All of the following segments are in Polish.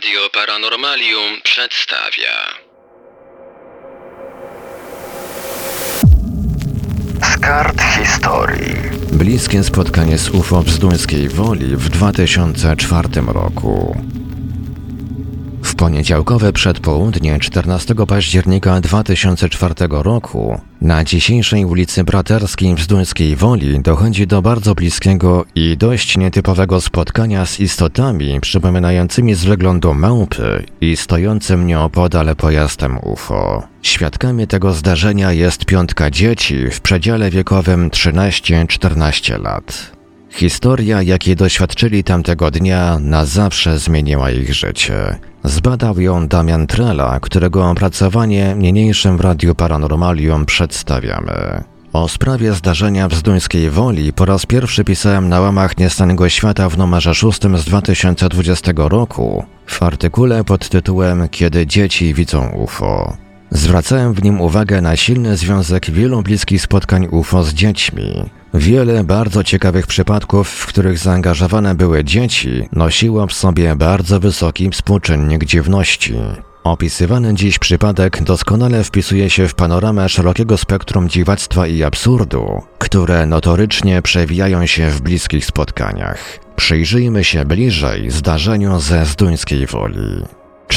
Radio Paranormalium przedstawia. Z kart historii. Bliskie spotkanie z UFO w Zduńskiej Woli w 2004 roku. Poniedziałkowe przedpołudnie 14 października 2004 roku na dzisiejszej ulicy Braterskiej w Zduńskiej Woli dochodzi do bardzo bliskiego i dość nietypowego spotkania z istotami przypominającymi z wyglądu małpy i stojącym nieopodal pojazdem UFO. Świadkami tego zdarzenia jest piątka dzieci w przedziale wiekowym 13-14 lat. Historia, jakiej doświadczyli tamtego dnia, na zawsze zmieniła ich życie. Zbadał ją Damian Trela, którego opracowanie niniejszym w Radiu Paranormalium przedstawiamy. O sprawie zdarzenia w Zduńskiej Woli po raz pierwszy pisałem na łamach Niestanego Świata w numerze 6 z 2020 roku w artykule pod tytułem Kiedy dzieci widzą UFO. Zwracałem w nim uwagę na silny związek wielu bliskich spotkań UFO z dziećmi. Wiele bardzo ciekawych przypadków, w których zaangażowane były dzieci, nosiło w sobie bardzo wysoki współczynnik dziwności. Opisywany dziś przypadek doskonale wpisuje się w panoramę szerokiego spektrum dziwactwa i absurdu, które notorycznie przewijają się w bliskich spotkaniach. Przyjrzyjmy się bliżej zdarzeniu ze Zduńskiej Woli.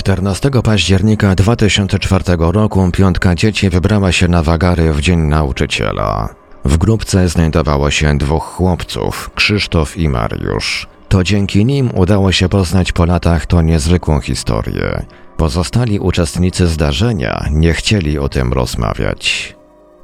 14 października 2004 roku piątka dzieci wybrała się na wagary w Dzień Nauczyciela. W grupce znajdowało się dwóch chłopców, Krzysztof i Mariusz. To dzięki nim udało się poznać po latach tą niezwykłą historię. Pozostali uczestnicy zdarzenia nie chcieli o tym rozmawiać.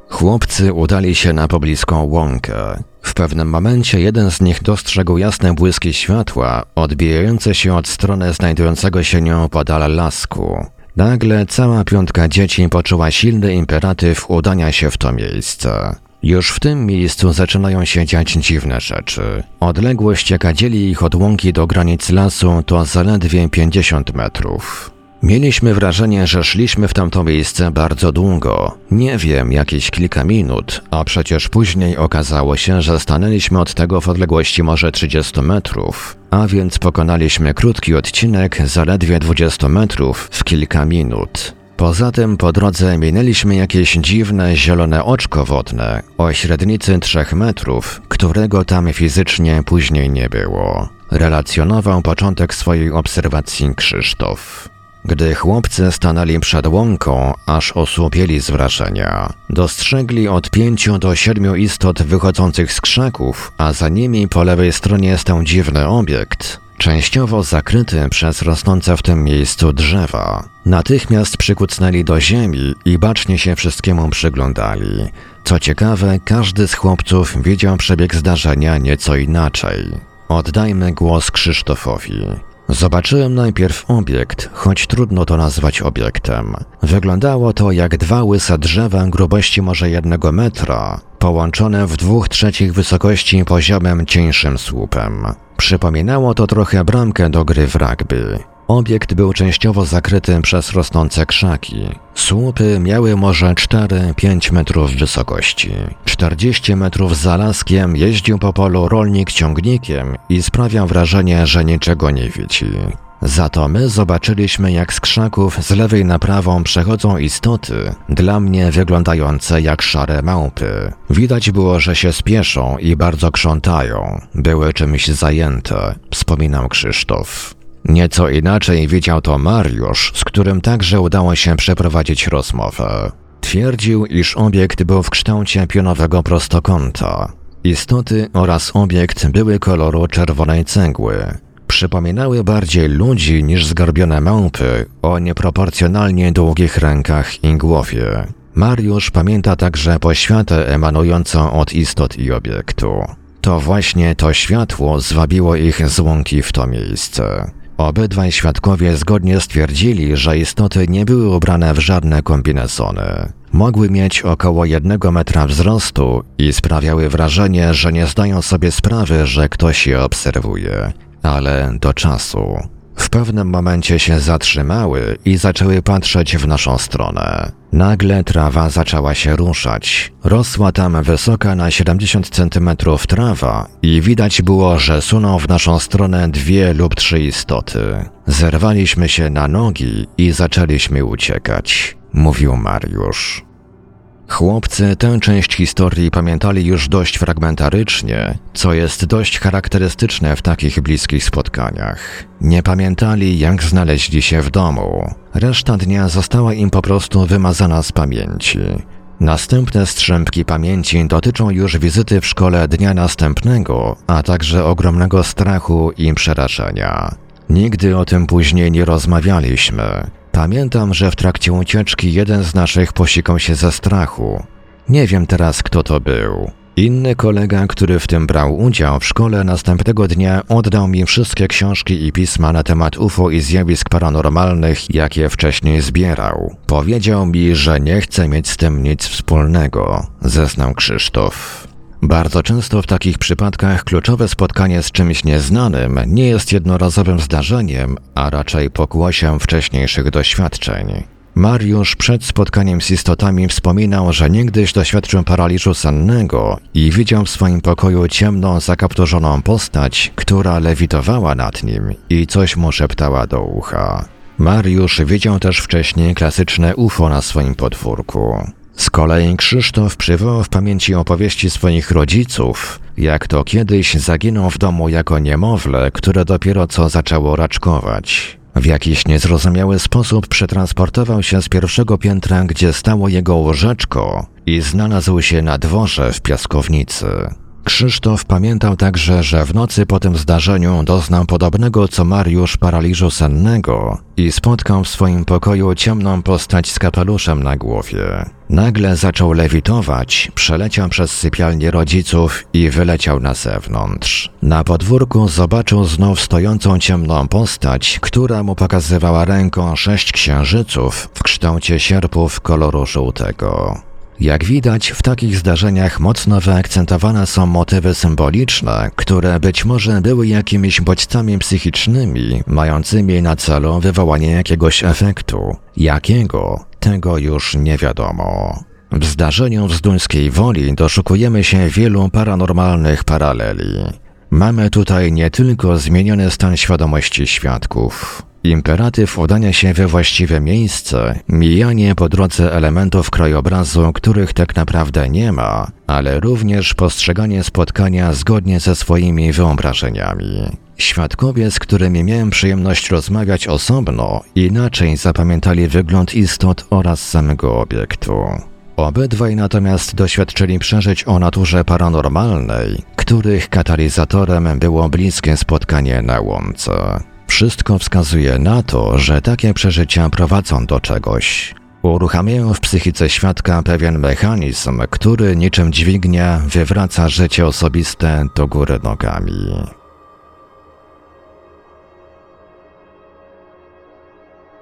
Chłopcy udali się na pobliską łąkę. W pewnym momencie jeden z nich dostrzegł jasne błyski światła odbijające się od strony znajdującego się nieopodal lasku. Nagle cała piątka dzieci poczuła silny imperatyw udania się w to miejsce. Już w tym miejscu zaczynają się dziać dziwne rzeczy. Odległość, jaka dzieli ich od łąki do granic lasu, to zaledwie 50 metrów. Mieliśmy wrażenie, że szliśmy w tamto miejsce bardzo długo. Nie wiem, jakieś kilka minut, a przecież później okazało się, że stanęliśmy od tego w odległości może 30 metrów, a więc pokonaliśmy krótki odcinek zaledwie 20 metrów w kilka minut. Poza tym po drodze minęliśmy jakieś dziwne zielone oczko wodne o średnicy 3 metrów, którego tam fizycznie później nie było. Relacjonował początek swojej obserwacji Krzysztof. Gdy chłopcy stanęli przed łąką, aż osłupieli z wrażenia. Dostrzegli od pięciu do siedmiu istot wychodzących z krzaków, a za nimi po lewej stronie stał dziwny obiekt, częściowo zakryty przez rosnące w tym miejscu drzewa. Natychmiast przykucnęli do ziemi i bacznie się wszystkiemu przyglądali. Co ciekawe, każdy z chłopców widział przebieg zdarzenia nieco inaczej. Oddajmy głos Krzysztofowi. Zobaczyłem najpierw obiekt, choć trudno to nazwać obiektem. Wyglądało to jak dwa łyse drzewa grubości może jednego metra, połączone w dwóch trzecich wysokości poziomem cieńszym słupem. Przypominało to trochę bramkę do gry w rugby. Obiekt był częściowo zakryty przez rosnące krzaki. Słupy miały może 4-5 metrów wysokości. 40 metrów za laskiem jeździł po polu rolnik ciągnikiem i sprawiał wrażenie, że niczego nie widzi. Za to my zobaczyliśmy, jak z krzaków z lewej na prawą przechodzą istoty, dla mnie wyglądające jak szare małpy. Widać było, że się spieszą i bardzo krzątają. Były czymś zajęte, wspominał Krzysztof. Nieco inaczej widział to Mariusz, z którym także udało się przeprowadzić rozmowę. Twierdził, iż obiekt był w kształcie pionowego prostokąta. Istoty oraz obiekt były koloru czerwonej cegły. Przypominały bardziej ludzi niż zgarbione małpy o nieproporcjonalnie długich rękach i głowie. Mariusz pamięta także poświatę emanującą od istot i obiektu. To właśnie to światło zwabiło ich z łąki w to miejsce. Obydwaj świadkowie zgodnie stwierdzili, że istoty nie były ubrane w żadne kombinezony. Mogły mieć około jednego metra wzrostu i sprawiały wrażenie, że nie zdają sobie sprawy, że ktoś je obserwuje, ale do czasu. W pewnym momencie się zatrzymały i zaczęły patrzeć w naszą stronę. Nagle trawa zaczęła się ruszać. Rosła tam wysoka na 70 cm trawa i widać było, że suną w naszą stronę dwie lub trzy istoty. Zerwaliśmy się na nogi i zaczęliśmy uciekać, mówił Mariusz. Chłopcy tę część historii pamiętali już dość fragmentarycznie, co jest dość charakterystyczne w takich bliskich spotkaniach. Nie pamiętali, jak znaleźli się w domu. Reszta dnia została im po prostu wymazana z pamięci. Następne strzępki pamięci dotyczą już wizyty w szkole dnia następnego, a także ogromnego strachu i przerażenia. Nigdy o tym później nie rozmawialiśmy. Pamiętam, że w trakcie ucieczki jeden z naszych posikał się ze strachu. Nie wiem teraz, kto to był. Inny kolega, który w tym brał udział w szkole następnego dnia, oddał mi wszystkie książki i pisma na temat UFO i zjawisk paranormalnych, jakie wcześniej zbierał. Powiedział mi, że nie chce mieć z tym nic wspólnego, zeznał Krzysztof. Bardzo często w takich przypadkach kluczowe spotkanie z czymś nieznanym nie jest jednorazowym zdarzeniem, a raczej pokłosiem wcześniejszych doświadczeń. Mariusz przed spotkaniem z istotami wspominał, że niegdyś doświadczył paraliżu sennego i widział w swoim pokoju ciemną, zakapturzoną postać, która lewitowała nad nim i coś mu szeptała do ucha. Mariusz widział też wcześniej klasyczne UFO na swoim podwórku. Z kolei Krzysztof przywołał w pamięci opowieści swoich rodziców, jak to kiedyś zaginął w domu jako niemowlę, które dopiero co zaczęło raczkować. W jakiś niezrozumiały sposób przetransportował się z pierwszego piętra, gdzie stało jego łożeczko i znalazł się na dworze w piaskownicy. Krzysztof pamiętał także, że w nocy po tym zdarzeniu doznał podobnego co Mariusz paraliżu sennego i spotkał w swoim pokoju ciemną postać z kapeluszem na głowie. Nagle zaczął lewitować, przeleciał przez sypialnię rodziców i wyleciał na zewnątrz. Na podwórku zobaczył znów stojącą ciemną postać, która mu pokazywała ręką sześć księżyców w kształcie sierpów koloru żółtego. Jak widać, w takich zdarzeniach mocno wyakcentowane są motywy symboliczne, które być może były jakimiś bodźcami psychicznymi, mającymi na celu wywołanie jakiegoś efektu. Jakiego? Tego już nie wiadomo. W zdarzeniu w Zduńskiej Woli doszukujemy się wielu paranormalnych paraleli. Mamy tutaj nie tylko zmieniony stan świadomości świadków, Imperatyw udania się we właściwe miejsce, mijanie po drodze elementów krajobrazu, których tak naprawdę nie ma, ale również postrzeganie spotkania zgodnie ze swoimi wyobrażeniami. Świadkowie, z którymi miałem przyjemność rozmawiać osobno, inaczej zapamiętali wygląd istot oraz samego obiektu. Obydwaj natomiast doświadczyli przeżyć o naturze paranormalnej, których katalizatorem było bliskie spotkanie na łące. Wszystko wskazuje na to, że takie przeżycia prowadzą do czegoś. Uruchamiają w psychice świadka pewien mechanizm, który niczym dźwignia wywraca życie osobiste do góry nogami.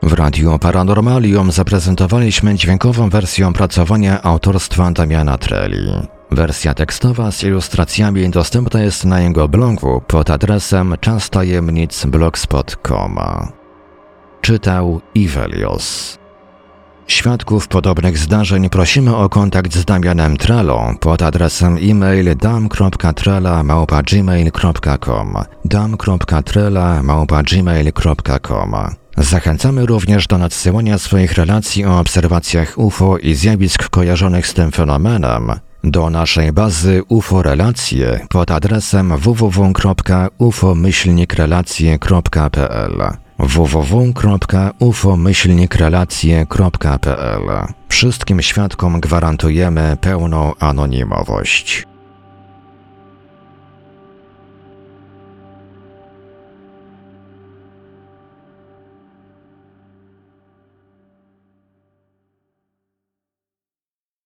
W Radiu Paranormalium zaprezentowaliśmy dźwiękową wersję opracowania autorstwa Damiana Treli. Wersja tekstowa z ilustracjami dostępna jest na jego blogu pod adresem czastajemnicblogspot.com. Czytał Ivelios. Świadków podobnych zdarzeń prosimy o kontakt z Damianem Trelą pod adresem e-mail dam.trela.gmail.com dam.trela.gmail.com Zachęcamy również do nadsyłania swoich relacji o obserwacjach UFO i zjawisk kojarzonych z tym fenomenem do naszej bazy UFO Relacje pod adresem www.ufomyślnikrelacje.pl www.ufomyślnikrelacje.pl Wszystkim świadkom gwarantujemy pełną anonimowość.